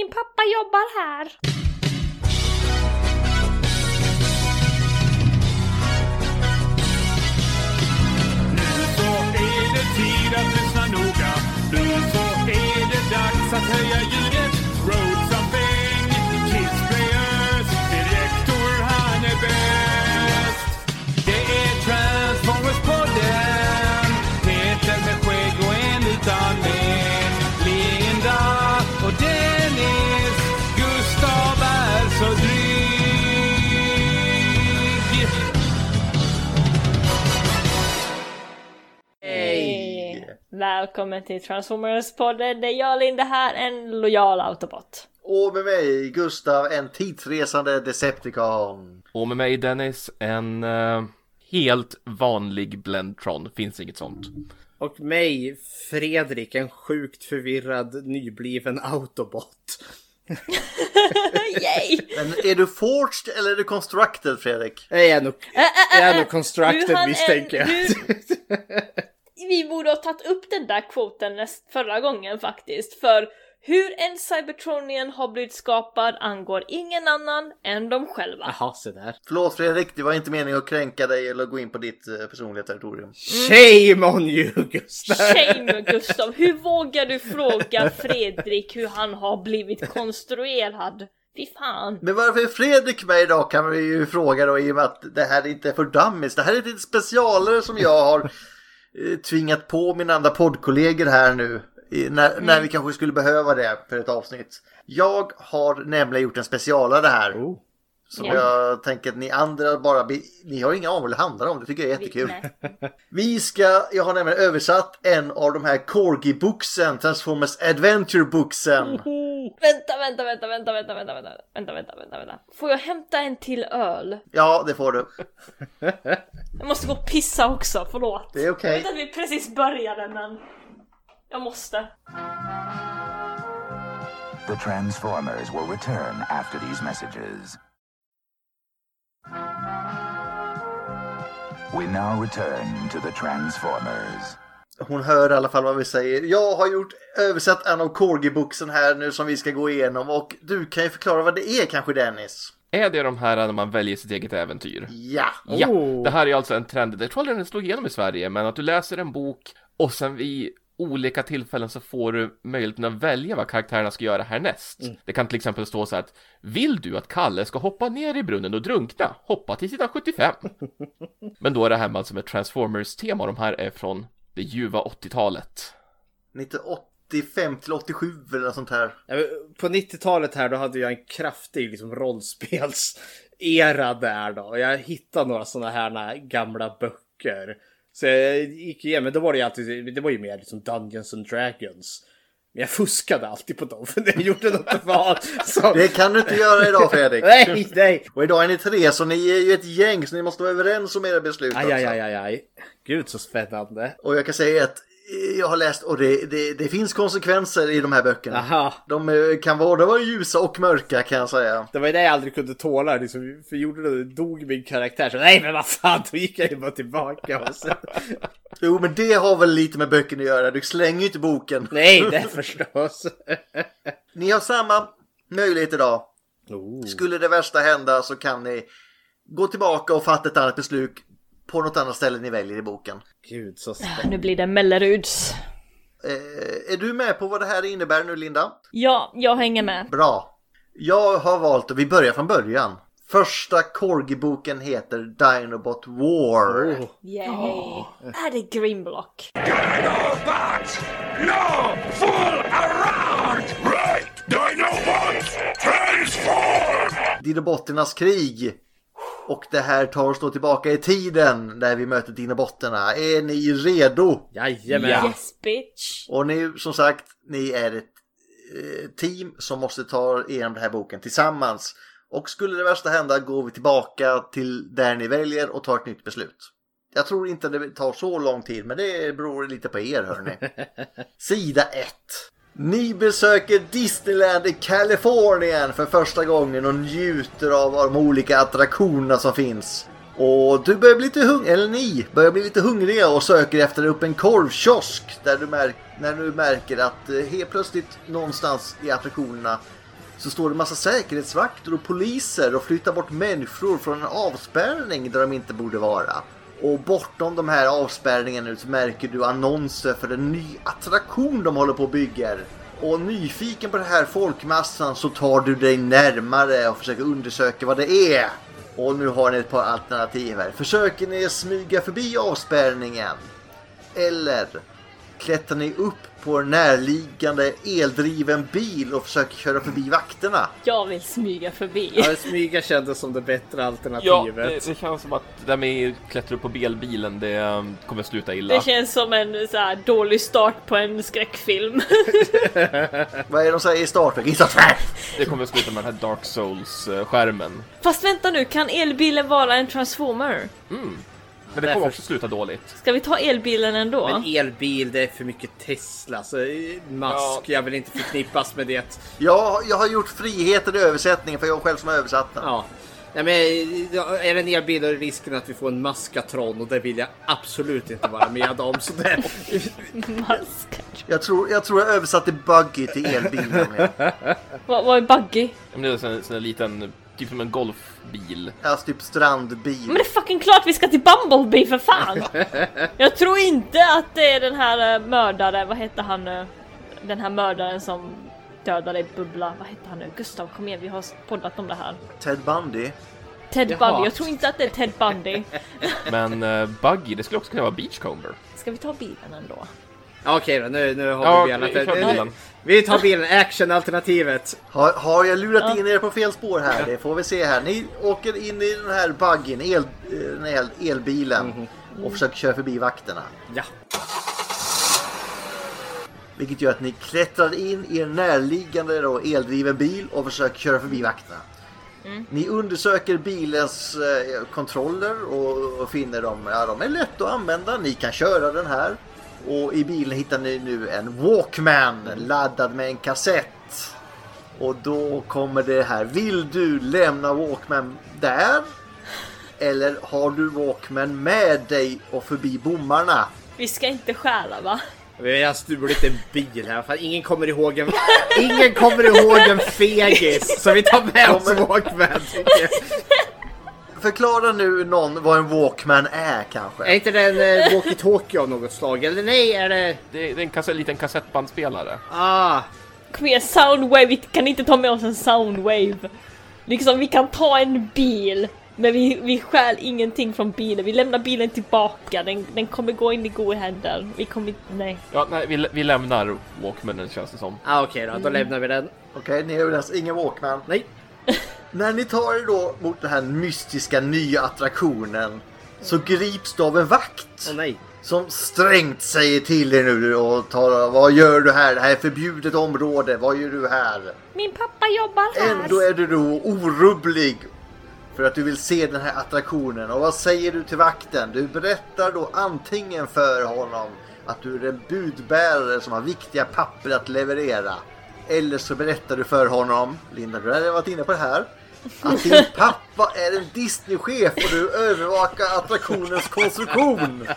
min pappa jobbar här. Nu så är det tid att lyssna noga. Nu så är det dags att höja ljudet. Road Välkommen till Transformers-podden. Det är jag Linda här, en lojal autobot. Och med mig Gustav, en tidsresande Decepticon. Och med mig Dennis, en eh, helt vanlig Blendtron, finns inget sånt. Och mig, Fredrik, en sjukt förvirrad nybliven autobot. Yay! Men är du forged eller är du constructed Fredrik? Jag är nog, jag är nog constructed misstänker jag. Vi borde ha tagit upp den där kvoten näst, förra gången faktiskt, för hur en Cybertronian har blivit skapad angår ingen annan än de själva. Jaha, se där. Förlåt Fredrik, det var inte meningen att kränka dig eller gå in på ditt eh, personliga territorium. Shame on you, Gustav! Shame Gustav, hur vågar du fråga Fredrik hur han har blivit konstruerad? Fy fan. Men varför är Fredrik med idag kan vi ju fråga då i och med att det här inte är för dummies. Det här är ett specialare som jag har tvingat på mina andra poddkollegor här nu. När, när vi kanske skulle behöva det för ett avsnitt. Jag har nämligen gjort en specialare här. Oh. Som Ja. jag tänker att ni andra bara, ni har inga aning vad det handlar om. Det tycker jag är jättekul. Nej. Vi ska, jag har nämligen översatt en av de här Corgi-booksen, Transformers Adventure-booksen. Vänta, vänta, vänta, vänta, vänta, vänta, vänta, vänta, vänta, vänta, vänta. Får jag hämta en till öl? Ja, det får du. Jag måste gå och pissa också, förlåt. Det är okej. Jag vet att vi precis började men... Jag måste. The Transformers will return after these messages. We now return to the Transformers. Hon hör i alla fall vad vi säger. Jag har gjort översatt en av Corgi-booksen här nu som vi ska gå igenom och du kan ju förklara vad det är kanske Dennis? Är det de här när man väljer sitt eget äventyr? Ja! Ja, Oh. det här är alltså en trend. Jag tror aldrig den slog igenom i Sverige, men att du läser en bok och sen vid olika tillfällen så får du möjligheten att välja vad karaktärerna ska göra härnäst. Det kan till exempel stå så här att Vill du att Kalle ska hoppa ner i brunnen och drunkna? Hoppa till sidan 75. men då är det här med alltså med Transformers-tema, de här är från det ljuva 80-talet. 1985 till 87 eller något sånt här. Ja, På 90-talet här då hade jag en kraftig liksom, rollspelsera där då. Och Jag hittade några sådana här gamla böcker. Så jag gick igenom, men då var det ju alltid, det var ju mer liksom Dungeons and Dragons. Men jag fuskade alltid på dem för jag gjorde något val. Så... Det kan du inte göra idag Fredrik. Nej, nej! Och idag är ni tre så ni är ju ett gäng så ni måste vara överens om era beslut Aj, aj, aj, aj, aj. Gud så spännande. Och jag kan säga att jag har läst och det, det, det finns konsekvenser i de här böckerna. Aha. De eh, kan både vara ljusa och mörka kan jag säga. Det var det jag aldrig kunde tåla. Liksom, för gjorde det, dog min karaktär. Så nej men vad fan, då gick jag ju bara tillbaka. Och så... Jo men det har väl lite med böckerna att göra. Du slänger ju inte boken. Nej, det förstås. Ni har samma möjlighet idag. Oh. Skulle det värsta hända så kan ni gå tillbaka och fatta ett annat beslut på något annat ställe ni väljer i boken. Gud så spännande. Nu blir det Melleruds. Eh, är du med på vad det här innebär nu Linda? Ja, jag hänger med. Bra. Jag har valt att vi börjar från början. Första Corgi-boken heter Dinobot War. Oh. Yay! Är det Grimlock? Dinobots! No! Full around! Right! Dinobots! Transform! Dinobotternas krig. Och det här tar oss då tillbaka i tiden där vi möter Dinobotterna. Är ni redo? Jajamän. Ja. Yes bitch! Och nu som sagt, ni är ett eh, team som måste ta igenom den här boken tillsammans. Och skulle det värsta hända går vi tillbaka till där ni väljer och tar ett nytt beslut. Jag tror inte det tar så lång tid, men det beror lite på er hörni. Sida 1. Ni besöker Disneyland i Kalifornien för första gången och njuter av de olika attraktionerna som finns. Och du börjar bli lite hungrig, eller ni börjar bli lite hungriga och söker efter upp en korvkiosk där du när du märker att eh, helt plötsligt någonstans i attraktionerna så står det massa säkerhetsvakter och poliser och flyttar bort människor från en avspärrning där de inte borde vara. Och bortom de här avspärrningarna nu så märker du annonser för en ny attraktion de håller på att bygga. Och nyfiken på den här folkmassan så tar du dig närmare och försöker undersöka vad det är. Och nu har ni ett par alternativ här. Försöker ni smyga förbi avspärrningen? Eller klättrar ni upp på en närliggande eldriven bil och försöker köra förbi vakterna? Jag vill smyga förbi. Ja, smyga kändes som det bättre Ja, alternativet. det, det känns som att det där med att klättra upp på bilbilen, det um, kommer sluta illa. Det känns som en så här, dålig start på en skräckfilm. Vad är det de säger i Star Trek? Det kommer sluta med den här Dark Souls-skärmen. Fast vänta nu, kan elbilen vara en transformer? Men det kommer också sluta dåligt. Ska vi ta elbilen ändå? Men elbil, det är för mycket Tesla. Så mask, jag vill inte förknippas med det. Jag, jag har gjort friheten i översättningen för jag själv som har översatt den. Ja. Nej, men är det en elbil är risken att vi får en maskatron och det vill jag absolut inte vara med om. Så det, Mask. Jag, tror, jag tror jag översatte buggy till elbilen. Vad, vad är buggy? Det är en sån, sån liten, typ som en golfbil. Alltså typ strandbil. Men det är fucking klart vi ska till Bumblebee för fan! Jag tror inte att det är den här uh, mördaren, vad heter han nu? Den här mördaren som dödade Bubbla, vad heter han nu? Gustav kom igen, vi har poddat om det här. Ted Bundy. Ted Jaha. Bundy, jag tror inte att det är Ted Bundy. Men uh, Buggy, det skulle också kunna vara Beachcomber. Ska vi ta bilen ändå? Ja, Okej då, nu, nu har Ja, vi velat vi bilen. Vi tar bilen, action-alternativet. Har, har jag lurat in er på fel spår här? Det får vi se här. Ni åker in i den här buggyn, el, den här elbilen. Och försöker köra förbi vakterna. Ja. Vilket gör att ni klättrar in i en närliggande då, eldriven bil och försöker köra förbi vakterna. Ni undersöker bilens eh, kontroller och, och finner dem, ja de är lätta att använda, ni kan köra den här. Och i bilen hittar ni nu en Walkman laddad med en kassett. Och då kommer det här, vill du lämna Walkman där? Eller har du Walkman med dig och förbi bommarna? Vi ska inte stjäla va? Vi har stulit en bil här, för ingen kommer ihåg en, ingen kommer ihåg en fegis. Så vi tar med oss Walkman. Förklara nu någon vad en Walkman är kanske. Är inte det en eh, walkie-talkie av något slag? Eller nej, är det... Det är, det är en kasse, liten kassettbandspelare. Ah, Kom igen, Soundwave, vi kan inte ta med oss en Soundwave. Liksom, vi kan ta en bil, men vi, vi stjäl ingenting från bilen. Vi lämnar bilen tillbaka, den, den kommer gå in i goda händer. Vi kommer inte, nej. Ja, nej, vi, vi lämnar Walkmanen känns det som. ah okej då, då lämnar vi den. Okej, ni är överens. Ingen Walkman. Nej. När ni tar er då mot den här mystiska nya attraktionen så grips du av en vakt Åh nej. som strängt säger till er nu och tar Vad gör du här? Det här är förbjudet område. Vad gör du här? Min pappa jobbar här! Ändå är du då orubblig för att du vill se den här attraktionen. Och vad säger du till vakten? Du berättar då antingen för honom att du är en budbärare som har viktiga papper att leverera. Eller så berättar du för honom, Linda du har varit inne på det här, att din pappa är en Disney-chef och du övervakar attraktionens konstruktion.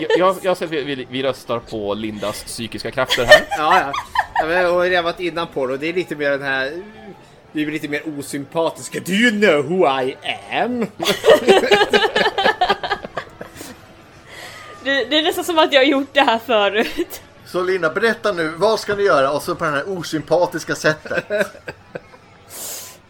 Jag, jag, jag säger att vi, vi, vi röstar på Lindas psykiska krafter här. Ja, ja. ja men, och jag har varit innan på det och det är lite mer den här... Vi är lite mer osympatiska. Do you know who I am? Det, det är nästan som att jag har gjort det här förut. Så Linda, berätta nu, vad ska ni göra? Och så på det här osympatiska sättet.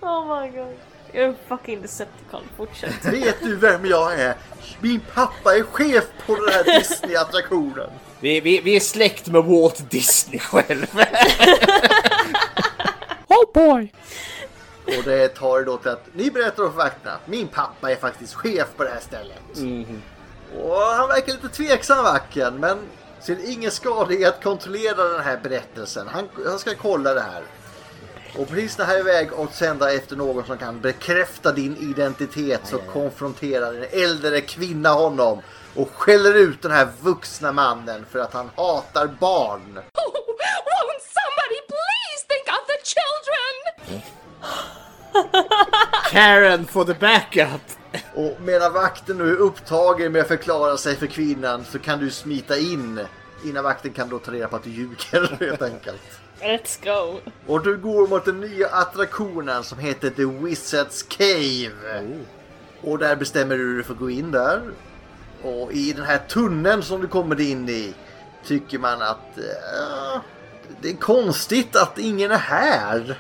Oh my god. Jag är fucking Decepticon, fortsätt. Vet du vem jag är? Min pappa är chef på den här Disney-attraktionen. Vi, vi, vi är släkt med Walt Disney själv. Oh boy! Och det tar det då till att ni berättar för vakterna att min pappa är faktiskt chef på det här stället. Och han verkar lite tveksam vacken men ser ingen skada i att kontrollera den här berättelsen. Han, han ska kolla det här. Och precis när han är iväg och sända efter någon som kan bekräfta din identitet så konfronterar en äldre kvinna honom och skäller ut den här vuxna mannen för att han hatar barn. Won't somebody please think of the children? Karen for the backup. Och medan vakten nu är upptagen med att förklara sig för kvinnan så kan du smita in innan vakten kan då ta reda på att du ljuger helt enkelt. Let's go. Och du går mot den nya attraktionen som heter The Wizard's Cave. Och där bestämmer du dig för att gå in där. Och i den här tunneln som du kommer in i tycker man att eh, det är konstigt att ingen är här.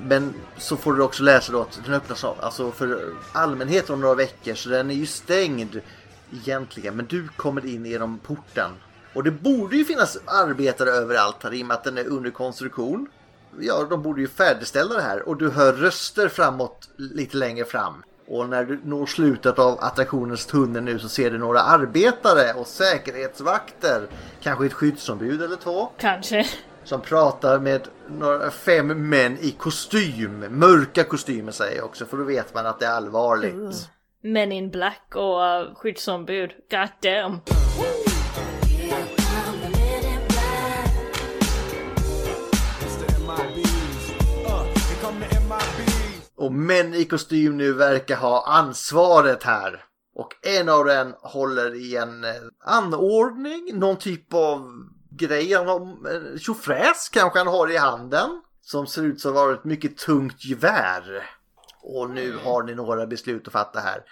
Men så får du också läsa då att den öppnas av, alltså för allmänheten om några veckor så den är ju stängd egentligen. Men du kommer in genom porten. Och det borde ju finnas arbetare överallt här i och med att den är under konstruktion. Ja, de borde ju färdigställa det här och du hör röster framåt lite längre fram. Och när du når slutet av attraktionens tunnel nu så ser du några arbetare och säkerhetsvakter. Kanske ett skyddsombud eller två. Kanske. Som pratar med några fem män i kostym. Mörka kostymer säger jag också för då vet man att det är allvarligt. Men in Black och uh, skyddsombud. God damn. Och män i kostym nu verkar ha ansvaret här. Och en av dem håller i en eh, anordning, någon typ av grej, en tjofräs kanske han har i handen. Som ser ut som att vara ett mycket tungt gevär. Och nu har ni några beslut att fatta här.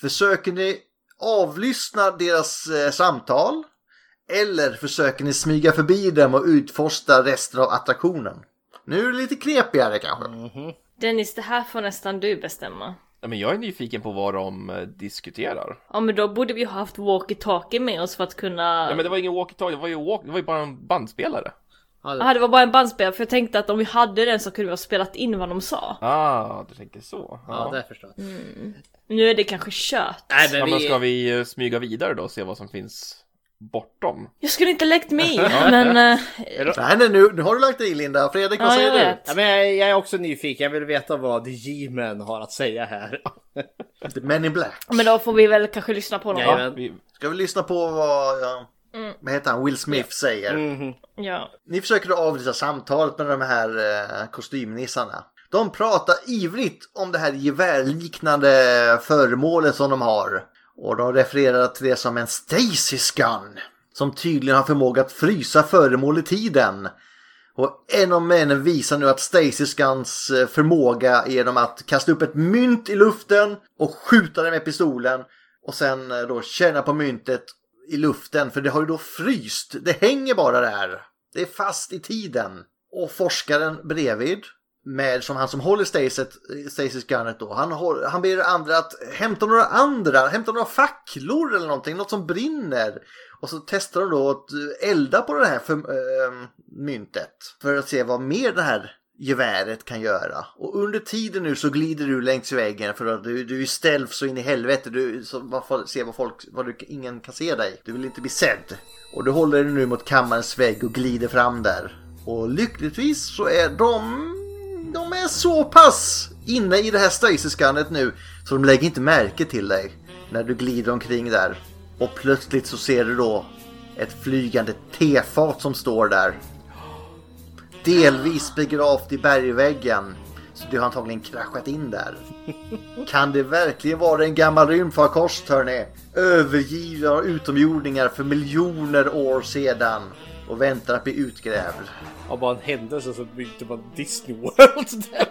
Försöker ni avlyssna deras eh, samtal? Eller försöker ni smyga förbi dem och utforska resten av attraktionen? Nu är det lite knepigare kanske. Mhm. Dennis, det här får nästan du bestämma. Ja, men jag är nyfiken på vad de eh, diskuterar. Ja men då borde vi ha haft walkie-talkie med oss för att kunna... Ja, men det var ingen walkie-talkie, det var ju, walk- det var ju bara en bandspelare. Ja, det var bara en bandspelare för jag tänkte att om vi hade den så kunde vi ha spelat in vad de sa. Ah, du tänker så. Ja, det förstår jag. Nu är det kanske kört. Nej, Ja, men men vi... ska vi eh, smyga vidare då och se vad som finns bortom? Jag skulle inte läckt mig men... eh, Nej, nej nu, nu har du lagt i Linda. Fredrik, vad Ja, säger jag du? Ja, men jag, jag är också nyfiken. Jag vill veta vad G-Men har att säga här. The Men in Black. Men då får vi väl kanske lyssna på va? Jajamän. Vi, Ska vi lyssna på vad, ja, Mm. vad heter han, Will Smith säger? Ja. Ni försöker avlyssna samtalet med de här eh, kostymnissarna. De pratar ivrigt om det här gevärliknande föremålet som de har. Och de refererar till det som en stasis gun. Som tydligen har förmåga att frysa föremål i tiden. Och en av männen visar nu att Stasis Guns eh, förmåga är genom att kasta upp ett mynt i luften och skjuta det med pistolen. Och sen eh, då känna på myntet i luften för det har ju då fryst. Det hänger bara där. Det är fast i tiden. Och forskaren bredvid med som han som håller Stasis, Stasis Gunnet då. Han, håller, han ber andra att hämta några andra, hämta några facklor eller någonting, något som brinner. Och så testar de då att eh, elda på det här för, äh, myntet. För att se vad mer det här geväret kan göra. Och under tiden nu så glider du längs väggen för att du, du är ställd så in i helvete. Du så man får se vad folk, vad du, ingen kan se dig. Du vill inte bli sedd. Och du håller dig nu mot kammarens vägg och glider fram där. Och lyckligtvis så är de, de är så pass inne i det här stasiskannet nu så de lägger inte märke till dig när du glider omkring där. Och plötsligt så ser du då ett flygande tefat som står där. Delvis begravt i bergväggen. Så du har antagligen kraschat in där. Kan det verkligen vara en gammal rymdfarkost hörni? Övergivna av utomjordingar för miljoner år sedan. Och väntar att bli utgrävd. Av bara en händelse så byggde man Disney World där.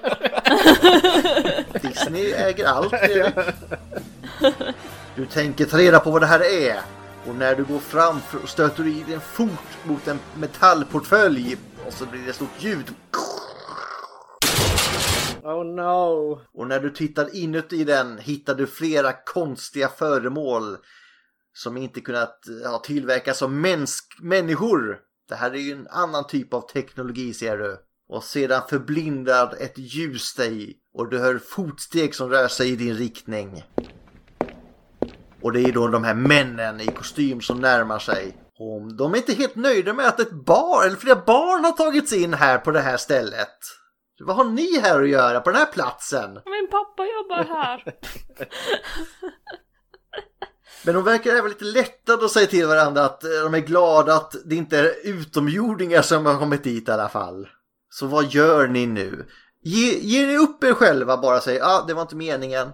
Disney äger allt. Erik. Du tänker ta reda på vad det här är. Och när du går fram stöter du i din fot mot en metallportfölj. Och så blir det ett stort ljud. Oh no. Och när du tittar inuti den hittar du flera konstiga föremål. Som inte kunnat ja, tillverkas av mänsk- människor. Det här är ju en annan typ av teknologi ser du. Och sedan förblindar ett ljus dig. Och du hör fotsteg som rör sig i din riktning. Och det är då de här männen i kostym som närmar sig. Och de är inte helt nöjda med att ett barn, eller flera barn har tagits in här på det här stället. Vad har ni här att göra på den här platsen? Min pappa jobbar här. Men de verkar även lite lättade och säga till varandra att eh, de är glada att det inte är utomjordingar som har kommit dit i alla fall. Så vad gör ni nu? Ge, ger ni upp er själva bara och säger ah, det var inte meningen.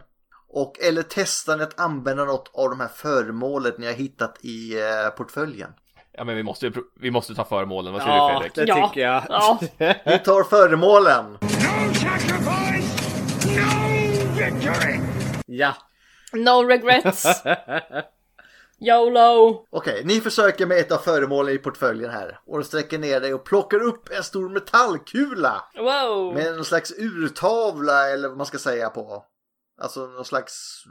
Och, eller testar ni att använda något av de här föremålen ni har hittat i eh, portföljen? Ja men vi måste, vi måste ta föremålen, vad säger du Ja, Fredrik? det Ja. tycker jag. Ja, Vi tar föremålen! No sacrifice, no victory. Ja. No regrets. YOLO. Okej, ni försöker med ett av föremålen i portföljen här. Och sträcker ner dig och plockar upp en stor metallkula. Wow. Med någon slags urtavla eller vad man ska säga på. Alltså någon slags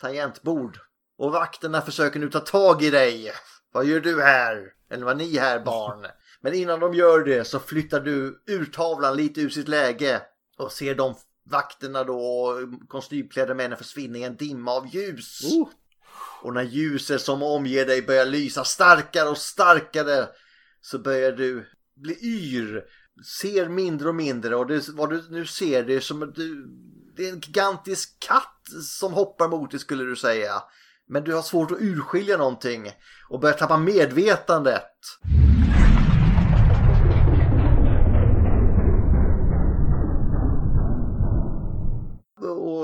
tangentbord. Och vakterna försöker nu ta tag i dig. Vad gör du här? Eller vad ni här barn? Men innan de gör det så flyttar du urtavlan lite ur sitt läge. Och ser de vakterna då kostymklädda männen försvinna i en dimma av ljus. Och när ljuset som omger dig börjar lysa starkare och starkare så börjar du bli yr. Ser mindre och mindre och det, vad du nu ser det är som att du, det är en gigantisk katt som hoppar mot dig skulle du säga. Men du har svårt att urskilja någonting och börjar tappa medvetandet.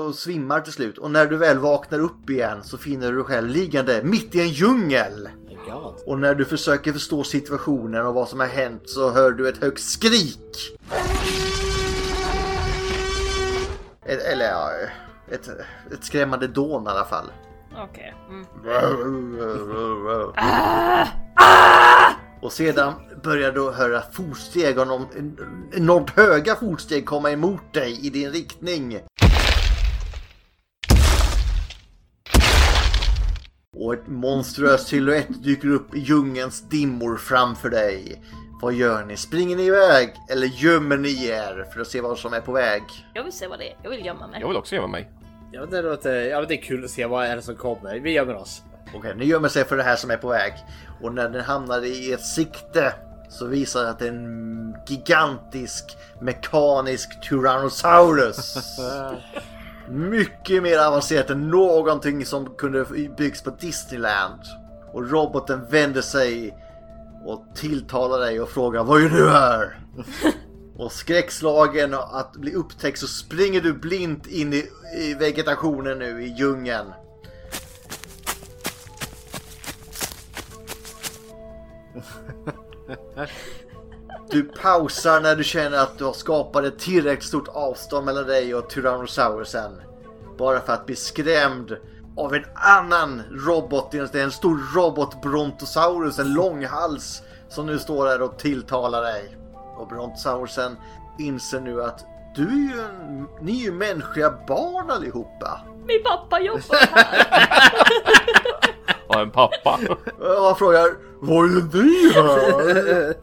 Och svimmar till slut. Och när du väl vaknar upp igen så finner du dig själv liggande mitt i en djungel. Och när du försöker förstå situationen och vad som har hänt så hör du ett högt skrik. Ett, eller ja, ett, ett skrämmande dån i alla fall. Okej. Mm. Och sedan börjar du höra fotsteg och någon, enormt höga fotsteg komma emot dig i din riktning. Och ett monstruös silhuett dyker upp i djungelns dimmor framför dig. Vad gör ni? Springer ni iväg eller gömmer ni er för att se vad som är på väg? Jag vill se vad det är. Jag vill gömma mig. Jag vill också gömma mig. Ja, det, låter, ja, det är kul att se vad är det som kommer. Vi gömmer oss. Okej, ni gömmer sig för det här som är på väg. Och när den hamnar i ett sikte så visar det att det är en gigantisk mekanisk Tyrannosaurus. Mycket mer avancerat än någonting som kunde byggs på Disneyland. Och roboten vänder sig och tilltalar dig och frågar Vad gör du här? Och skräckslagen att bli upptäckt så springer du blint in i, i vegetationen nu i djungeln. Du pausar när du känner att du har skapat ett tillräckligt stort avstånd mellan dig och Tyrannosaurusen. Bara för att bli skrämd av en annan robot. Det är en stor robot Brontosaurus, en långhals som nu står där och tilltalar dig. Och Brontosaurusen inser nu att du är ju en, ni är ju mänskliga barn allihopa. Min pappa jobbar här. Och en pappa. Och han frågar Vad gör ni här?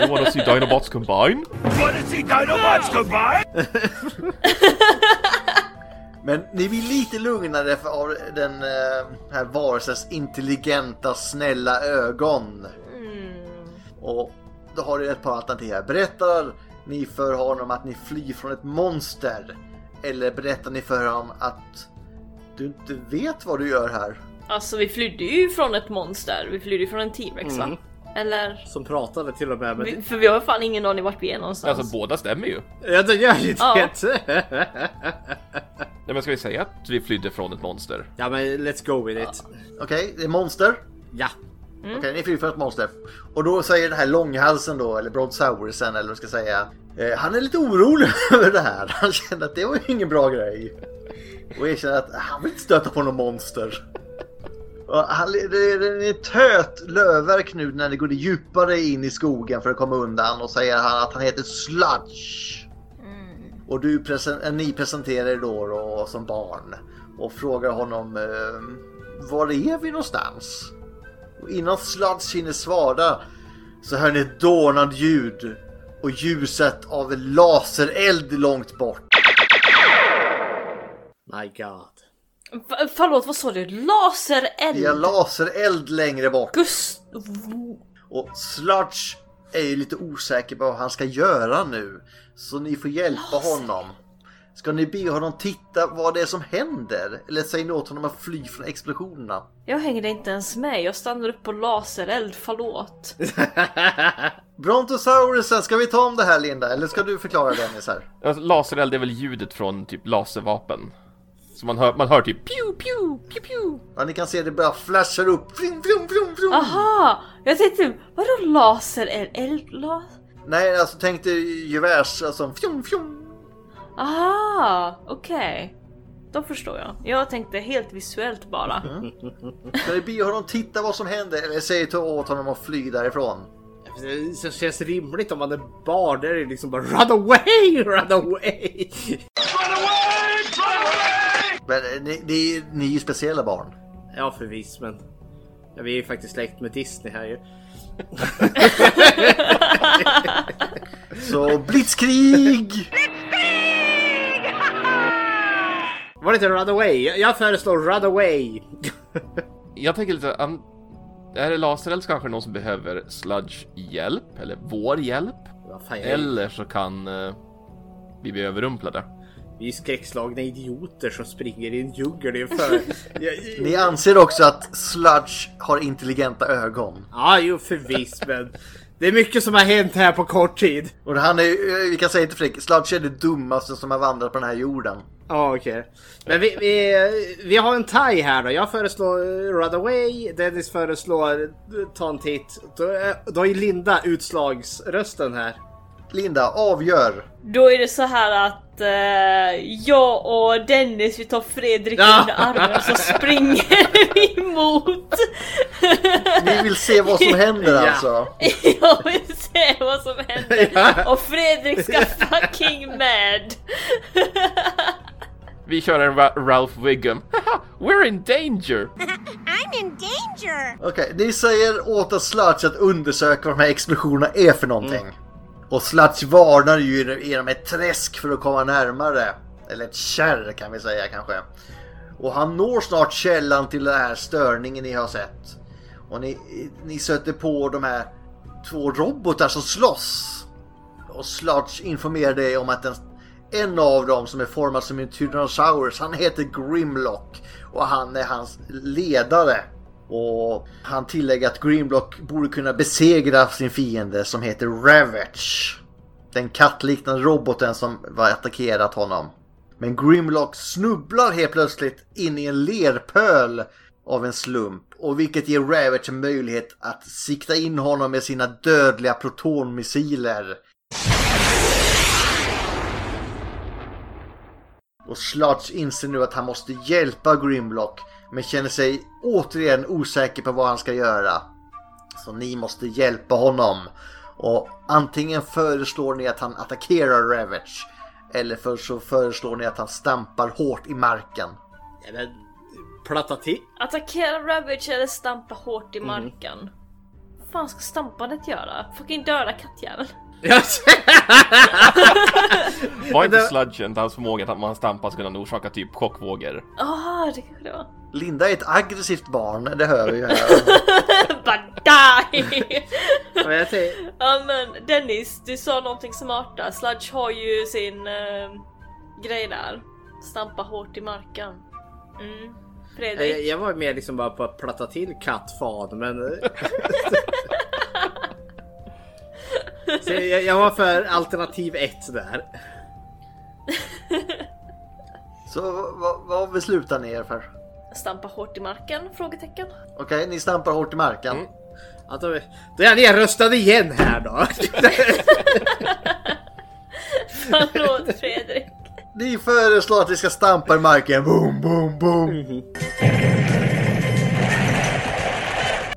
You wanna see Dinobots combine? Want to see Dinobots combine? Men ni blir lite lugnare för av den eh, här varelsens intelligenta, snälla ögon. Och då har ni ett par alternativ här. Berättar ni för honom att ni flyr från ett monster? Eller berättar ni för honom att du inte vet vad du gör här? Alltså vi flydde ju från ett monster. Vi flydde ju från en T-Rex va? Eller? Som pratade till och med med... Vi, för vi har fan ingen aning vart vi är någonstans. Alltså båda stämmer ju. Ja, det gör ju Ja. det. Nej men ska vi säga att vi flydde från ett monster? ja, men let's go with it. Okej, det är monster. Ja. Okej, ni flyr från ett monster. Och då säger den här långhalsen då, eller Brodsaurusen eller vad man ska säga. Eh, han är lite orolig över det här. Han känner att det var ju ingen bra grej. Och erkänner att han vill inte stöta på någon monster. Han, det, det, är töt lövverk nu när det går djupare in i skogen för att komma undan och säger han att han heter Sludge. Och du presen- äh, ni presenterar er då, då som barn och frågar honom eh, var är vi någonstans? Och innan Sludge hinner svara så hör ni ett dånande ljud och ljuset av en lasereld långt bort. My God. Förlåt, vad sa du? Lasereld? Det är lasereld längre bort. Gust... Och Sludge är ju lite osäker på vad han ska göra nu. Så ni får hjälpa honom. Ska ni be honom titta vad det är som händer? Eller säger ni åt honom att fly från explosionerna? Jag hängde inte ens med. Jag stannade upp på lasereld. Förlåt. Brontosaurusen, ska vi ta om det här Linda? Eller ska du förklara Dennis här? Alltså, lasereld är väl ljudet från typ laservapen? Så man hör, man hör typ pew, pew, pew, pew. Ja, ni kan se det bara flashar upp. Fjum, fjum, fjum, fjum. Aha! Jag tänkte, vadå laser? Eld las? Nej, alltså tänk dig gevärs, alltså fjum, fjum. Aha! Okej. Då förstår jag. Jag tänkte helt visuellt bara. Ska vi be honom titta vad som händer eller säger till åt honom att fly därifrån? Det känns rimligt om man är barn. Där är det liksom bara run away, run away. Men eh, ni, ni, ni är ju speciella barn. Ja förvisso men. Ja, vi är ju faktiskt släkt med Disney här ju. Så blitzkrig! Var det inte run away? Jag- föreslår run away. Jag tänker lite, an... är det lasereld så kanske någon som behöver Sludge hjälp, eller vår hjälp. Eller så kan eh, vi bli överrumplade. Vi är skräckslagna idioter som springer i en djungel. För... Ni anser också att Sludge har intelligenta ögon. Ja, jo förvisso men. Det är mycket som har hänt här på kort tid. Och han är, eh, vi kan säga till Frick, Sludge är det dummaste som har vandrat på den här jorden. Ja, okej. Men vi, vi, vi har en tie här då. Jag föreslår eh, Run Away. Dennis föreslår eh, Ta en titt. Då, då är Linda utslagsrösten här. Linda, avgör. Då är det så här att eh, jag och Dennis vi tar Fredrik Ja. under armen så springer vi mot. Ni vill se vad som händer Ja. alltså. jag vill se vad som händer. Ja. Och Fredrik ska fucking med. Vi kör en Ra- Ralph Wiggum. We're in danger! I'm in danger. Okej, ni säger åt Sludge att undersöka vad de här explosionerna är för någonting. Och Sludge varnar ju genom ett träsk för att komma närmare. Eller ett kärr kan vi säga kanske. Och han når snart källan till den här störningen ni har sett. Och ni, ni stöter på de här två robotar som slåss. Och Sludge informerar dig om att den, en av dem som är formad som en Tyrannosaurus, han heter Grimlock. Och han är hans ledare. Och han tillägger att Greenblock borde kunna besegra sin fiende som heter Ravage. Den kattliknande roboten som var attackerat honom. Men Grimlock snubblar helt plötsligt in i en lerpöl av en slump. Och vilket ger Ravage en möjlighet att sikta in honom med sina dödliga protonmissiler. Och Sludge inser nu att han måste hjälpa Grimlock men känner sig återigen osäker på vad han ska göra. Så ni måste hjälpa honom. Och antingen föreslår ni att han attackerar Ravage eller för så föreslår ni att han stampar hårt i marken. Eller platta till. Attackera Ravage eller stampa hårt Mhm. i marken. Vad fan ska stampandet göra? Fucking döda kattjävel. Var inte det- Sludge inte hans förmåga att man stampar skulle kunna orsaka typ chockvågor? Ah, det kanske det var. Linda är ett aggressivt barn, det hör vi ju här. Jag tänkte, ja men Dennis, du sa någonting smart där. Sludge har ju sin eh, grej där. Stampa hårt i marken. Mm. jag, Fredrik? jag var mer liksom bara på att platta till kattfan men... Så jag, jag var för alternativ ett där. Så vad, vad beslutar ni er för? Stampa hårt i marken? Frågetecken. Okej, ni stampar hårt i marken. Mm. Ja, då, då är jag nerröstad igen här då. Förlåt Fredrik. Ni föreslår att vi ska stampa i marken. Boom, boom, boom.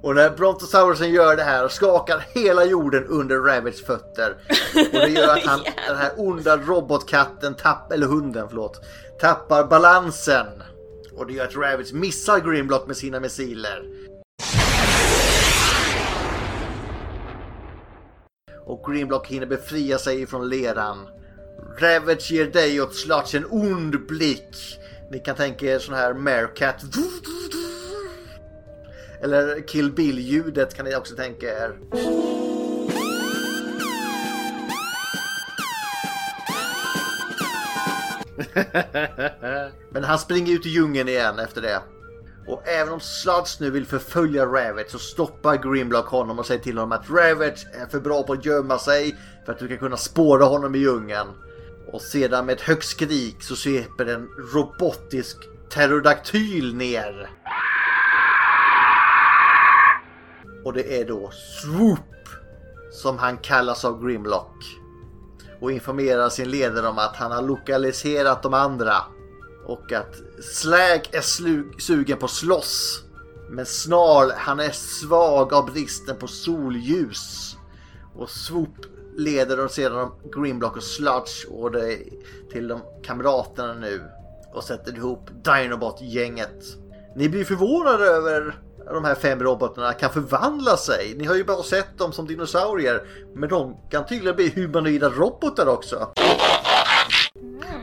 Och när Brontosaurusen gör det här skakar hela jorden under Ravage fötter. Och det gör att han, den här onda robotkatten, tapp, eller hunden förlåt, tappar balansen. Och det gör att Ravage missar Grimlock med sina missiler. Och Grimlock hinner befria sig från leran. Ravage ger dig och Sludge en ond blick. Ni kan tänka er sån här Meerkat. Eller Kill Bill-ljudet kan ni också tänka er. Men han springer ut i djungeln igen efter det. Och även om Sludge nu vill förfölja Ravage så stoppar Grimlock honom och säger till honom att Ravage är för bra på att gömma sig för att du ska kunna spåra honom i djungeln. Och sedan med ett högt skrik så sveper en robotisk pterodaktyl ner. Och det är då Swoop som han kallas av Grimlock. Och informerar sin ledare om att han har lokaliserat de andra. Och att Slag är slug, sugen på slåss. Men Snarl, han är svag av bristen på solljus. Och Swoop leder de sedan Grimlock och Sludge och det till de kamraterna nu. Och sätter ihop Dinobot-gänget. Ni blir förvånade över de här fem robotarna kan förvandla sig. Ni har ju bara sett dem som dinosaurier. Men de kan tydligen bli humanoida robotar också.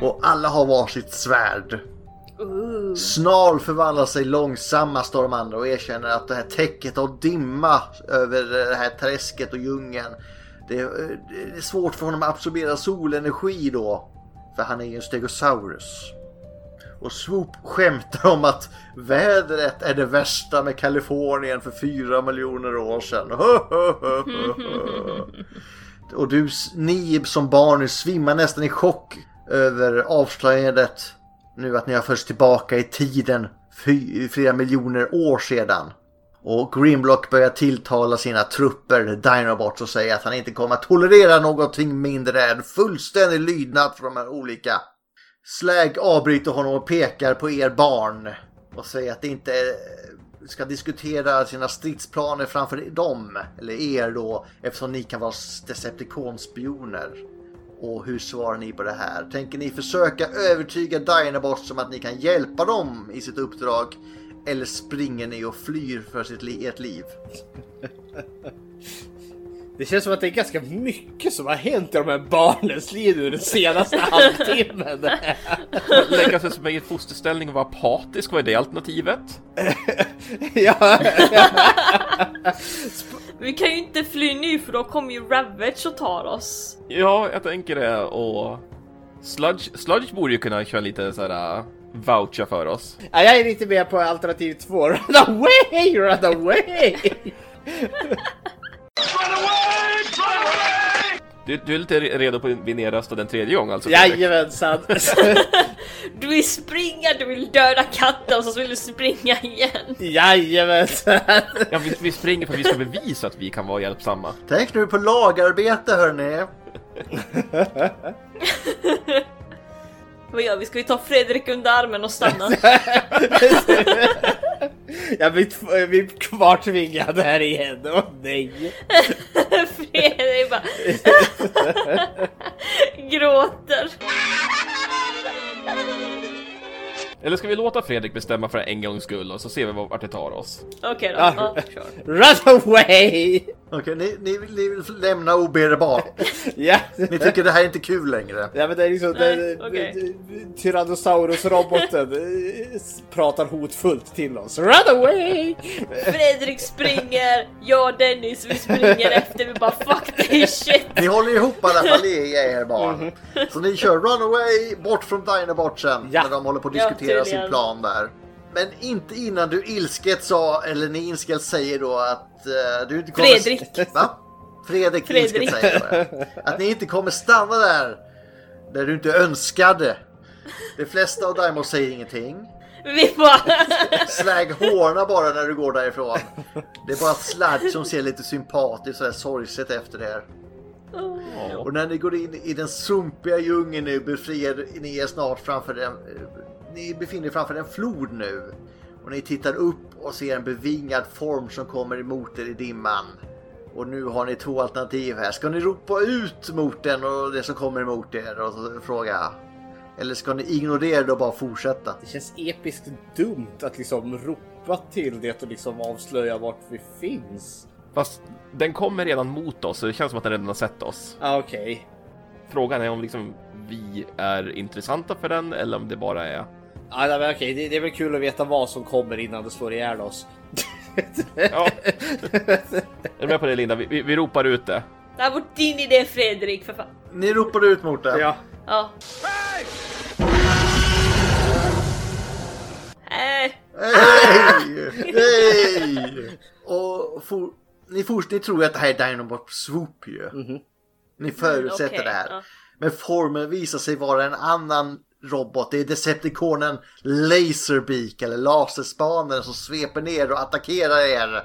Och alla har varsitt svärd. Snarl förvandlar sig långsammast av de andra och erkänner att det här täcket av dimma över det här träsket och djungeln. Det är, det är svårt för honom att absorbera solenergi då. För han är ju en stegosaurus. Och Swoop skämtar om att vädret är det värsta med Kalifornien för fyra miljoner år sedan. Och du, ni som barn, svimmar nästan i chock över avslöjandet nu att ni har förts tillbaka i tiden fy, flera miljoner år sedan. Och Grimlock börjar tilltala sina trupper, Dinobots, och säger att han inte kommer att tolerera någonting mindre än fullständig lydnad från de här olika. Slag avbryter honom och pekar på er barn och säger att det inte ska diskutera sina stridsplaner framför dem, eller er då, eftersom ni kan vara Decepticon-spioner. Och hur svarar ni på det här? Tänker ni försöka övertyga Dinobots om att ni kan hjälpa dem i sitt uppdrag? Eller springer ni och flyr för sitt li- ert liv? Det känns som att det är ganska mycket som har hänt i de här barnens liv nu den senaste halvtimmen. Lägga sig som i fosterställning och vara apatisk, vad är det alternativet? ja, Vi kan ju inte fly nu för då kommer ju Ravage och tar oss. Ja, jag tänker det och Sludge, Sludge borde ju kunna köra lite såhär uh, voucha för oss. Ja, jag är lite med på alternativ två. Run away, run away! Du, du är lite re- redo på att bli nedröstad en tredje gång alltså? Jajamensan. Du vill springa, du vill döda katten och så vill du springa igen. Jajamensan. Ja, vi, vi springer för att vi ska bevisa att vi kan vara hjälpsamma. Tänk nu på lagarbete hörni! Vad gör vi? Ska vi ta Fredrik under armen och stanna? Jag blir, blir kvartvingad här igen. Åh nej. Fredrik bara gråter. Eller ska vi låta Fredrik bestämma för en gångs skull och så ser vi vart det tar oss? Okej då. Ja. Ja, kör. Run away! Okej, ni, ni, ni vill lämna oberedbart. Ja. Ni tycker det här är inte kul längre. Ja men det är liksom Nej, det- det- Tyrannosaurus-roboten eh, pratar hotfullt till oss. Run away! Fredrik springer, jag och Dennis vi springer efter, vi bara fuck this shit. Ni håller ihop i alla fall i er barn. Så ni kör Runaway bort från Dinobotsen Ja. när de håller på att Ja, diskutera sin tydligen. plan där. Men inte innan du ilsket sa, eller ni ilsket säger då att eh, du inte kommer... Fredrik. Va? Fredrik, Fredrik. ilsket säger då. Att ni inte kommer stanna där där du inte önskade. De flesta av Dynamos säger ingenting. Vi bara Slag hårna bara när du går därifrån. Det är bara Sludge som ser lite sympatiskt sådär sorgset efter er. Och när ni går in i den sumpiga djungeln nu befriar ni er snart framför den. Ni befinner er framför en flod nu. Och ni tittar upp och ser en bevingad form som kommer emot er i dimman. Och nu har ni två alternativ här. Ska ni ropa ut mot den och det som kommer emot er och fråga? Eller ska ni ignorera det och bara fortsätta? Det känns episkt dumt att liksom ropa till det och liksom avslöja vart vi finns. Fast den kommer redan mot oss, så det känns som att den redan har sett oss. Ah, Okej. Frågan är om liksom vi är intressanta för den eller om det bara är... Nej, men okej, det, det är väl kul att veta vad som kommer innan det slår ihjäl oss. Ja. är du med på det Linda? Vi, vi, vi ropar ut det. Det här var din idé Fredrik för fan. Ni ropar ut mot den. Ja. Ja. Äh, Hej! Hej! Och for, ni, for, ni tror ju att det här är Dinobot Swoop ju. Ni förutsätter okej, det här. ja. Men formen visar sig vara en annan robot. Det är Decepticonen Laserbeak eller Laserspanen som sveper ner och attackerar er.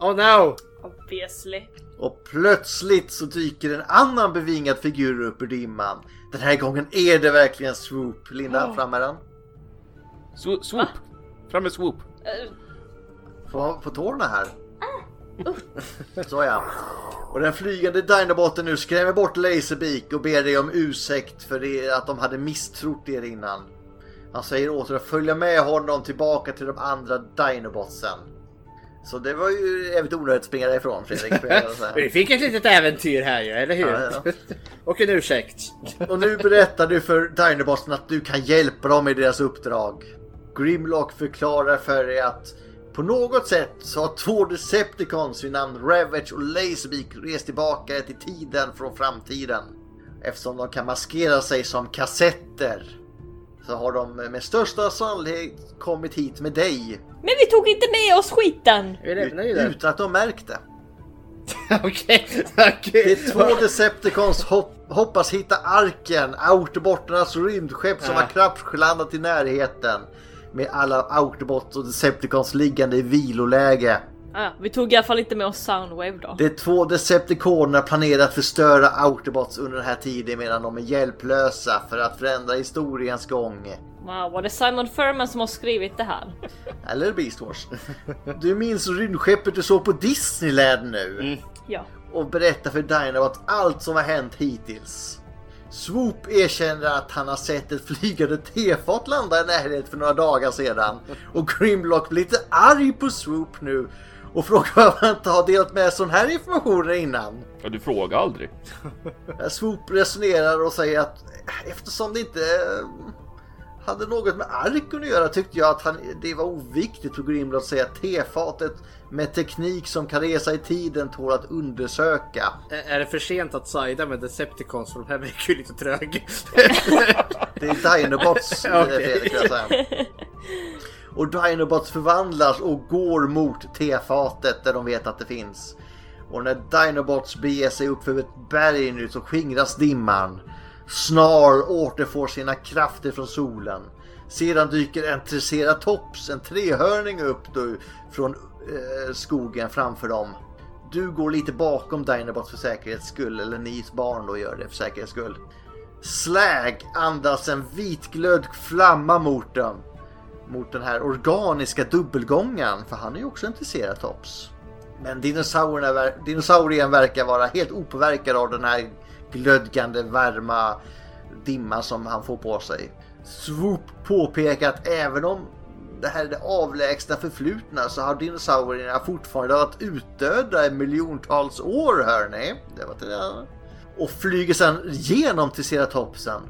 Oh no! Obviously. Och plötsligt så dyker en annan bevingad figur upp ur dimman. Den här gången är det verkligen Swoop. Linda, fram med den. Swo- swoop! Fram med swoop! På, på tårna här. Så ja. Och den flygande Dinoboten nu skrämmer bort Laserbeak och ber dig om ursäkt för det, att de hade misstrott er innan. Han säger åt er att följa med honom tillbaka till de andra Dinobotsen. Så det var ju jävligt onödigt att springa därifrån Fredrik. Vi fick ett litet äventyr här ju, eller hur? Ja, ja. Och en ursäkt. Och nu berättar du för Dinobotsen att du kan hjälpa dem i deras uppdrag. Grimlock förklarar för dig att på något sätt så har två Decepticons vid namn Ravage och Laserbeak rest tillbaka till tiden från framtiden. Eftersom de kan maskera sig som kassetter så har de med största sannolikhet kommit hit med dig Men vi tog inte med oss skiten! Vi lämnar ju det. utan att de märkt det. Okej, Det okej. är två Decepticons hopp, hoppas hitta Arken, Autobotternas rymdskepp som Ja. har kraschlandat i närheten. Med alla Autobots och Decepticons liggande i viloläge. Ah, vi tog i alla fall inte med oss Soundwave då. Det är två Decepticoner planerar att förstöra Autobots under den här tiden medan de är hjälplösa för att förändra historiens gång. Wow, var det Simon Furman som har skrivit det här? Eller Beast Wars. Du minns rymdskeppet du såg på Disneyland nu? Ja. och berättar för Dinobot allt som har hänt hittills. Swoop erkänner att han har sett ett flygande tefat landa i närheten för några dagar sedan. Och Grimlock blir lite arg på Swoop nu och frågar varför han inte har delat med sån här information innan. Ja, du frågar aldrig. Swoop resonerar och säger att eftersom det inte eh, hade något med arken att göra tyckte jag att han, det var oviktigt för Grimlock att säga tefatet med teknik som kan resa i tiden tål att undersöka. Är det för sent att sida med Decepticons för de här verkar ju lite trög. Det är Dinobots vill jag säga. Och Dinobots förvandlas och går mot tefatet där de vet att det finns. Och när Dinobots beger sig upp för ett berg nu så skingras dimman. Snarl återfår sina krafter från solen. Sedan dyker en triceratops, en trehörning upp då från eh, skogen framför dem. Du går lite bakom Dinobot för säkerhets skull, eller Nis barn då gör det för säkerhets skull. Slag andas en vitglöd flamma mot dem. Mot den här organiska dubbelgången, för han är ju också en triceratops. Men dinosaurien verkar vara helt opåverkad av den här glödgande varma dimman som han får på sig. Swoop påpekar att även om det här är det avlägsna förflutna så har dinosaurierna fortfarande varit utdöda i miljontals år hörni. Det var till det. Och flyger sedan genom Triceratopsen.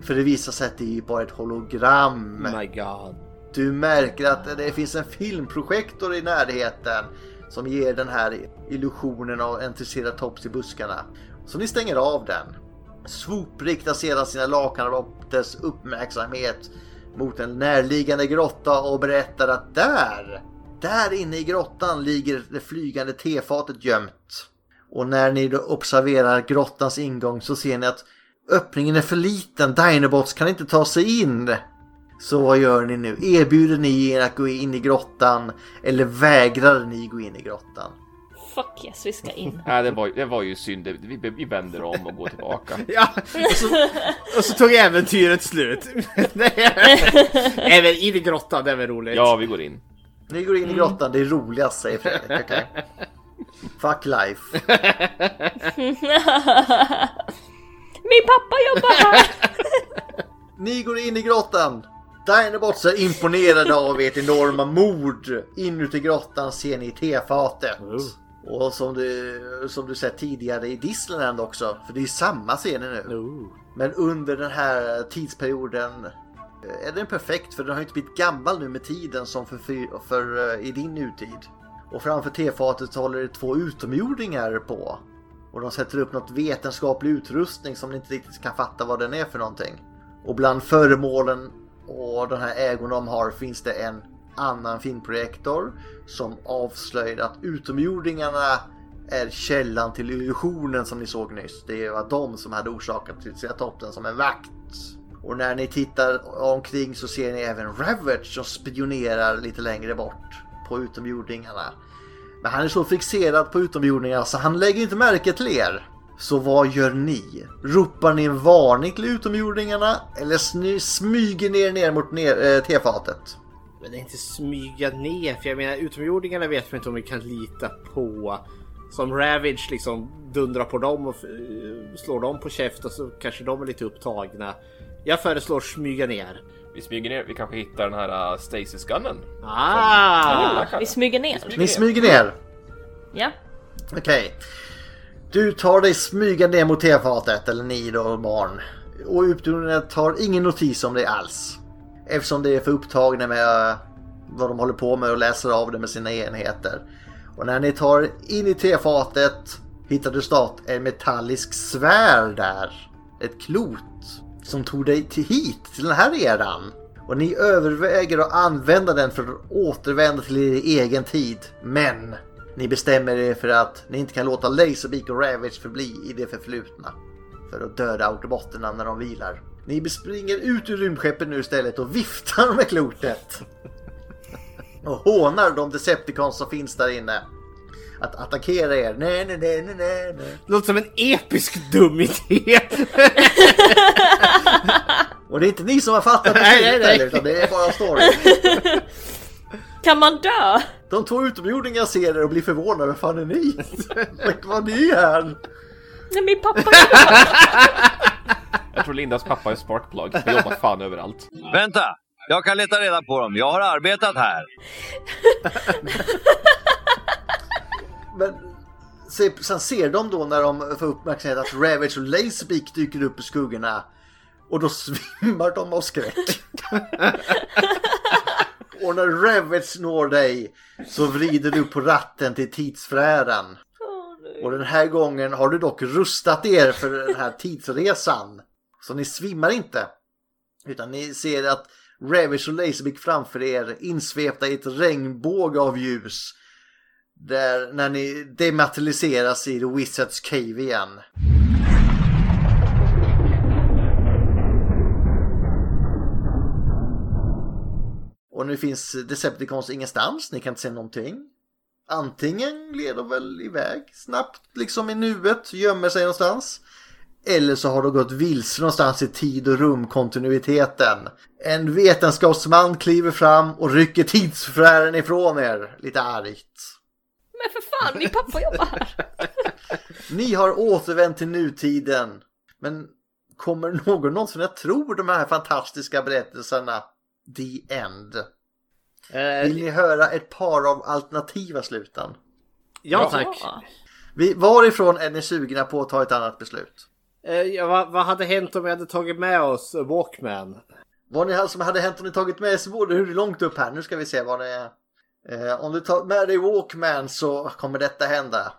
För det visar sig att det är bara ett hologram. My god. Du märker att det finns en filmprojektor i närheten som ger den här illusionen av en triceratops i buskarna. Så ni stänger av den. Swoop riktar sedan sina lakanrapters uppmärksamhet mot en närliggande grotta och berättar att där, där inne i grottan ligger det flygande tefatet gömt. Och när ni då observerar grottans ingång så ser ni att öppningen är för liten. Dinobots kan inte ta sig in. Så vad gör ni nu? Erbjuder ni er att gå in i grottan eller vägrar ni gå in i grottan? Fuck yes, vi ska in. Nej, det var, det var ju synd. Vi, vi vänder om och går tillbaka. Ja, och så, och så tog äventyret slut. Även in i grottan, det är väl roligt. Ja, vi går in. Ni går in i grottan, det är roligast säger Fredrik. okej? Fuck life. Min pappa jobbar här! Ni går in i grottan. Dinobots är imponerade av ert enorma mod. Inuti grottan ser ni tefatet. Och som du, som du sett tidigare i Disneyland också. För det är samma scener nu. Ooh. Men under den här tidsperioden eh, är den perfekt för den har inte blivit gammal nu med tiden som för, för, för eh, i din nutid. Och framför tefatet håller det två utomjordingar på. Och de sätter upp något vetenskaplig utrustning som ni inte riktigt kan fatta vad den är för någonting. Och bland föremålen och den här ägon de har finns det en annan filmprojektor som avslöjar att utomjordingarna är källan till illusionen som ni såg nyss. Det var de som hade orsakat Triceratopen som en vakt. Och när ni tittar omkring så ser ni även Ravage som spionerar lite längre bort på utomjordingarna. Men han är så fixerad på utomjordingarna så han lägger inte märke till er. Så vad gör ni? Ropar ni en varning till utomjordingarna eller smyger ni er ner mot ner, äh, tefatet? Men det är inte smyga ner, för jag menar utomjordingarna vet man inte om vi kan lita på. Som Ravage liksom dundrar på dem och eh, slår dem på käften så kanske de är lite upptagna. Jag föreslår smyga ner. Vi smyger ner, vi kanske hittar den här uh, Stasis-gunnen. Ah! Vi smyger ner. Ni smyger ner. Ja. Okej. Du tar dig smygande ner mot tefatet, eller ni då barn. Och utomjordingarna tar ingen notis om det alls. Eftersom det är för upptagna med eh, vad de håller på med och läser av det med sina enheter. Och när ni tar in i tefatet hittar du snart en metallisk svär där. Ett klot som tog dig till hit, till den här eran. Och ni överväger att använda den för att återvända till er egen tid. Men ni bestämmer er för att ni inte kan låta Laserbeak och Ravage förbli i det förflutna. För att döda autobotterna när de vilar. Ni springer ut ur rymdskeppet nu istället och viftar med klotet. Och hånar de Decepticons som finns där inne. Att attackera er. Nej, nej, nej, nej, nej, låter som en episk dum idé. Och det är inte ni som har fattat Nej, nej, beslutet nej. heller, utan det är bara story. Kan man dö? De två utomjordingarna ser er och blir förvånade. Vad fan är ni? Vad var ni här? Nej, min pappa Jag tror Lindas pappa är sparkplug. Han jobbar fan överallt. Vänta! Jag kan leta reda på dem. Jag har arbetat här. Men se, sen ser de då när de får uppmärksamhet att Ravage och Laserbeak dyker upp i skuggorna. Och då svimmar de av skräck. och när Ravage når dig så vrider du på ratten till tidsfären. Och den här gången har du dock rustat er för den här tidsresan. Så ni svimmar inte. Utan ni ser att Ravish och Laserbeak framför er insvepta i ett regnbåge av ljus. Där när ni dematerialiseras i The Wizards Cave igen. Och nu finns Decepticons ingenstans, ni kan inte se någonting. Antingen leder de väl iväg snabbt, liksom i nuet, gömmer sig någonstans. Eller så har de gått vilse någonstans i tid och rumkontinuiteten. En vetenskapsman kliver fram och rycker tidsfären ifrån er, lite argt. Men för fan, min pappa jobbar här. Ni har återvänt till nutiden. Men kommer någon någonsin att tro de här fantastiska berättelserna? The End. Vill ni höra ett par av alternativa sluten? ja tack. Ja. Vi, varifrån är ni sugna på att ta ett annat beslut? Eh, ja, vad, vad hade hänt om vi hade tagit med oss Walkman? Vad ni som hade hänt om ni tagit med sig både hur långt upp här. Nu ska vi se vad det är. Eh, om du tar med dig Walkman så kommer detta hända.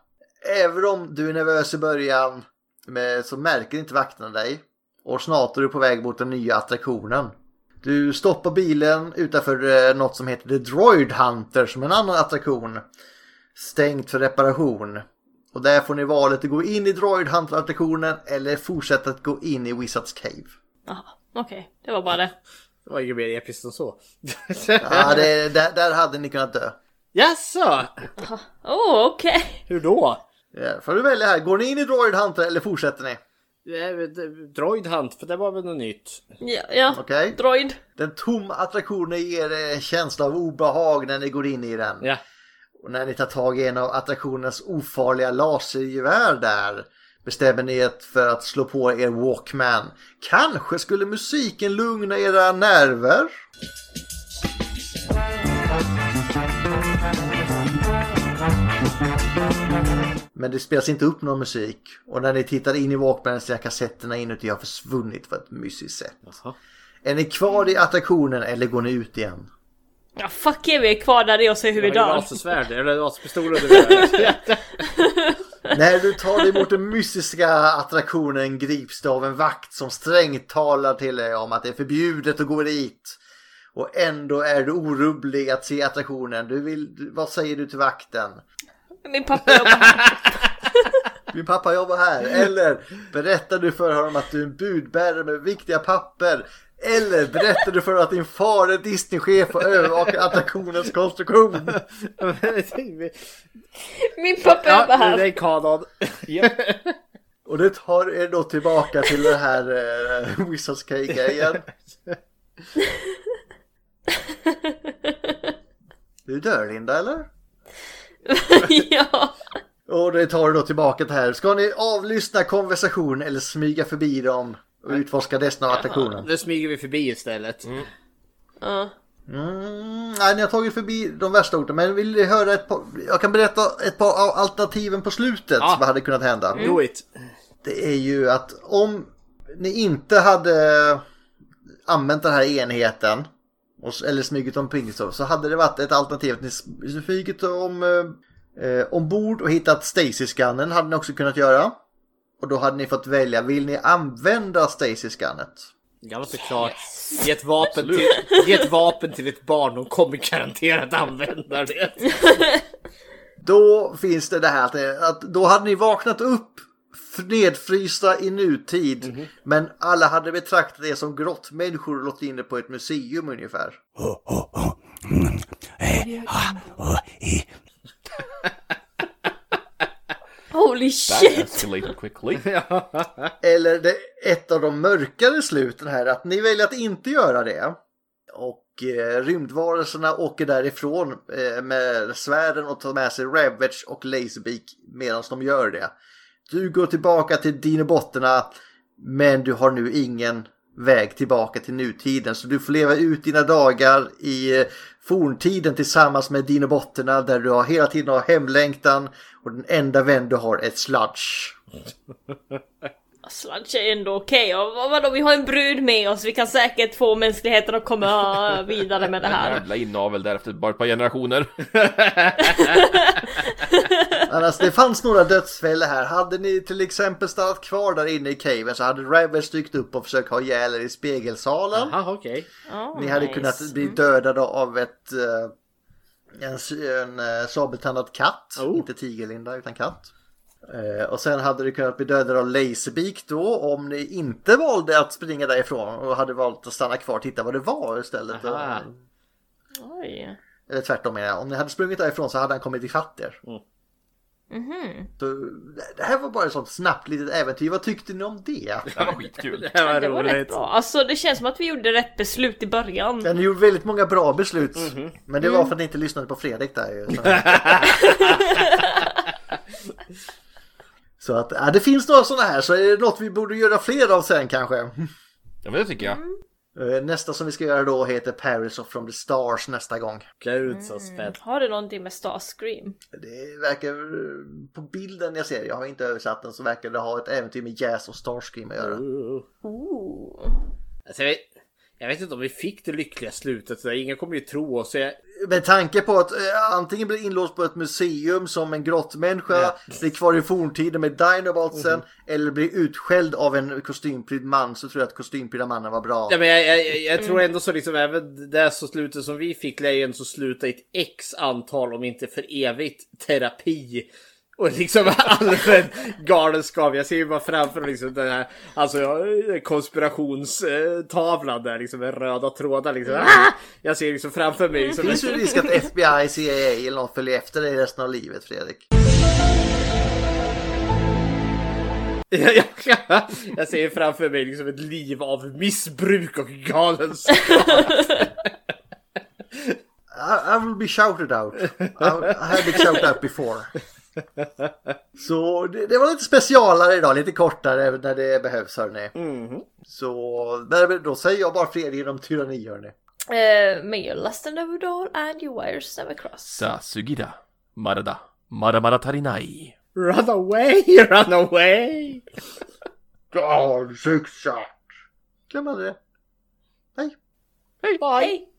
Även om du är nervös i början med, så märker inte vakterna dig. Och snart är du på väg mot den nya attraktionen. Du stoppar bilen utanför eh, något som heter The Droid Hunter som är en annan attraktion. Stängt för reparation. Och där får ni valet att gå in i Droid Hunter-attraktionen eller fortsätta att gå in i Wizards Cave. Jaha, okej. Det var bara det. Det var inget mer episkt än så. Ja, det, där, där hade ni kunnat dö. Jaså? Åh, oh, okej. Hur då? Ja, får du välja här. Går ni in i Droid Hunter eller fortsätter ni? Droid Hunt, för det var väl något nytt? Ja, ja. Okej. Droid. Den tomma attraktionen ger er en känsla av obehag när ni går in i den. Ja. Och när ni tar tag i en av attraktionens ofarliga lasergevär där bestämmer ni er för att slå på er Walkman. Kanske skulle musiken lugna era nerver? Men det spelas inte upp någon musik. Och när ni tittar in i Walkman så är kassetterna inuti har försvunnit på ett mysigt sätt. Jaha. Är ni kvar i attraktionen eller går ni ut igen? Ja, fuck är vi är kvar där och ser hur vi dör. lasersvärd eller laserpistoler? När du tar dig mot den mystiska attraktionen grips du av en vakt som strängt talar till dig om att det är förbjudet att gå dit. Och ändå är du orubblig att se attraktionen. Du vill, vad säger du till vakten? Min pappa jobbar här. Min pappa jobbar här. Eller berättar du för honom att du är en budbärare med viktiga papper. Eller berättar du för att din far är Disney-chef och övervakar attraktionens konstruktion. Min pappa ja, jobbar det här. är kanon. Och det tar er då tillbaka till den här uh, Wizards Cake-grejen. Du dör Linda eller? ja. Och det tar er då tillbaka till här. Ska ni avlyssna konversationen eller smyga förbi dem och utforska resten av attraktionen? Nu smyger vi förbi istället. ja. Mm, nej, ni har tagit förbi de värsta orten. Men vill ni höra ett par... Jag kan berätta ett par av alternativen på slutet. Ja. Vad hade kunnat hända. Do it. Det är ju att om ni inte hade använt den här enheten och, eller smugit omkring så, så hade det varit ett alternativ att ni smugit om, eh, eh, ombord och hittat Stacy-skannen hade ni också kunnat göra. Och då hade ni fått välja, vill ni använda Stacy-skannet? Ja, såklart. Ge ett, vapen till, ge ett vapen till ett barn, de kommer garanterat använda det. Då finns det det här att, då hade ni vaknat upp nedfrysta i nutid men alla hade betraktat det som grottmänniskor och låtit in det på ett museum ungefär. Holy That shit! escalated quickly. Eller det, ett av de mörkare sluten här, att ni väljer att inte göra det. Och eh, rymdvarelserna åker därifrån eh, med svärden och tar med sig Ravage och Laserbeak medan de gör det. Du går tillbaka till dinobotterna men du har nu ingen väg tillbaka till nutiden så du får leva ut dina dagar i eh, forntiden tillsammans med dinobotterna där du har hela tiden har hemlängtan och den enda vän du har är sludge. Sludge är ändå okej. Vad- vadå, vi har en brud med oss. Vi kan säkert få mänskligheten att komma vidare med det En här. jävla inavel där efter bara ett par generationer. Annars, det fanns några dödsfällor här. Hade ni till exempel stannat kvar där inne i caven så hade Ravage dykt upp och försökt ha ihjäl er i spegelsalen. Jaha, okej. Oh, Ni hade nice. kunnat bli dödade av ett eh, en, en uh, sabeltandad katt. Oh. Inte tigerlinda utan katt. Eh, och sen hade du kunnat bli dödade av Laserbeak då om ni inte valde att springa därifrån och hade valt att stanna kvar och titta vad det var istället. Aha. Oj. Eller tvärtom menar jag. Om ni hade sprungit därifrån så hade han kommit ifatt er. Mhm. Så, det- här var bara ett sånt snabbt litet äventyr. Vad tyckte ni om det? Det var skitkul. Det var Det var rätt roligt. bra. Alltså det känns som att vi gjorde rätt beslut i början. Ja, ni gjorde väldigt många bra beslut. Mhm. Men det var för att ni inte lyssnade på Fredrik där ju. Så, så att, ja, det finns några sådana här. Så är det något vi borde göra fler av sen kanske. Ja men det tycker jag. Eh, Nästa som vi ska göra då heter Paris of from the Stars nästa gång. Gud så spänt. Har det någonting med Starscream? Det verkar, på bilden jag ser, jag har inte översatt den, så verkar det ha ett äventyr med Jazz och Starscream att göra. Ooh. Alltså, jag, vet, jag vet inte om vi fick det lyckliga slutet. Så ingen kommer ju tro oss. Jag, Med tanke på att eh, antingen blir inlåst på ett museum som en grottmänniska, blir kvar i forntiden med Dinobotsen, eller blir utskälld av en kostympryd man så tror jag att kostymprydda mannen var bra. Ja, men jag, jag, jag, jag tror ändå så liksom även det så slutet som vi fick lär ju ändå så sluta i ett x antal om inte för evigt terapi. Och liksom allmän galenskap. Jag ser ju bara framför mig liksom den här alltså, ja, konspirationstavlan där liksom med röda trådar liksom. Ah! Jag ser liksom framför mig Det liksom. finns ju risk att FBI, CIA eller något följer efter dig resten av livet Fredrik. jag, jag, jag ser framför mig liksom ett liv av missbruk och galenskap. I, I will be shouted out. I, I have been shouted out before. Så det, det var lite specialare idag, lite kortare när det behövs hörni. Så där- då säger jag bara fred genom tyranni hörni. Uh, may your lust and overall and your wires never cross. Sa sugida. Marada. Maramara tarinai. Run away, run away! God, success! Glöm aldrig det. Hej! Bye! Hej!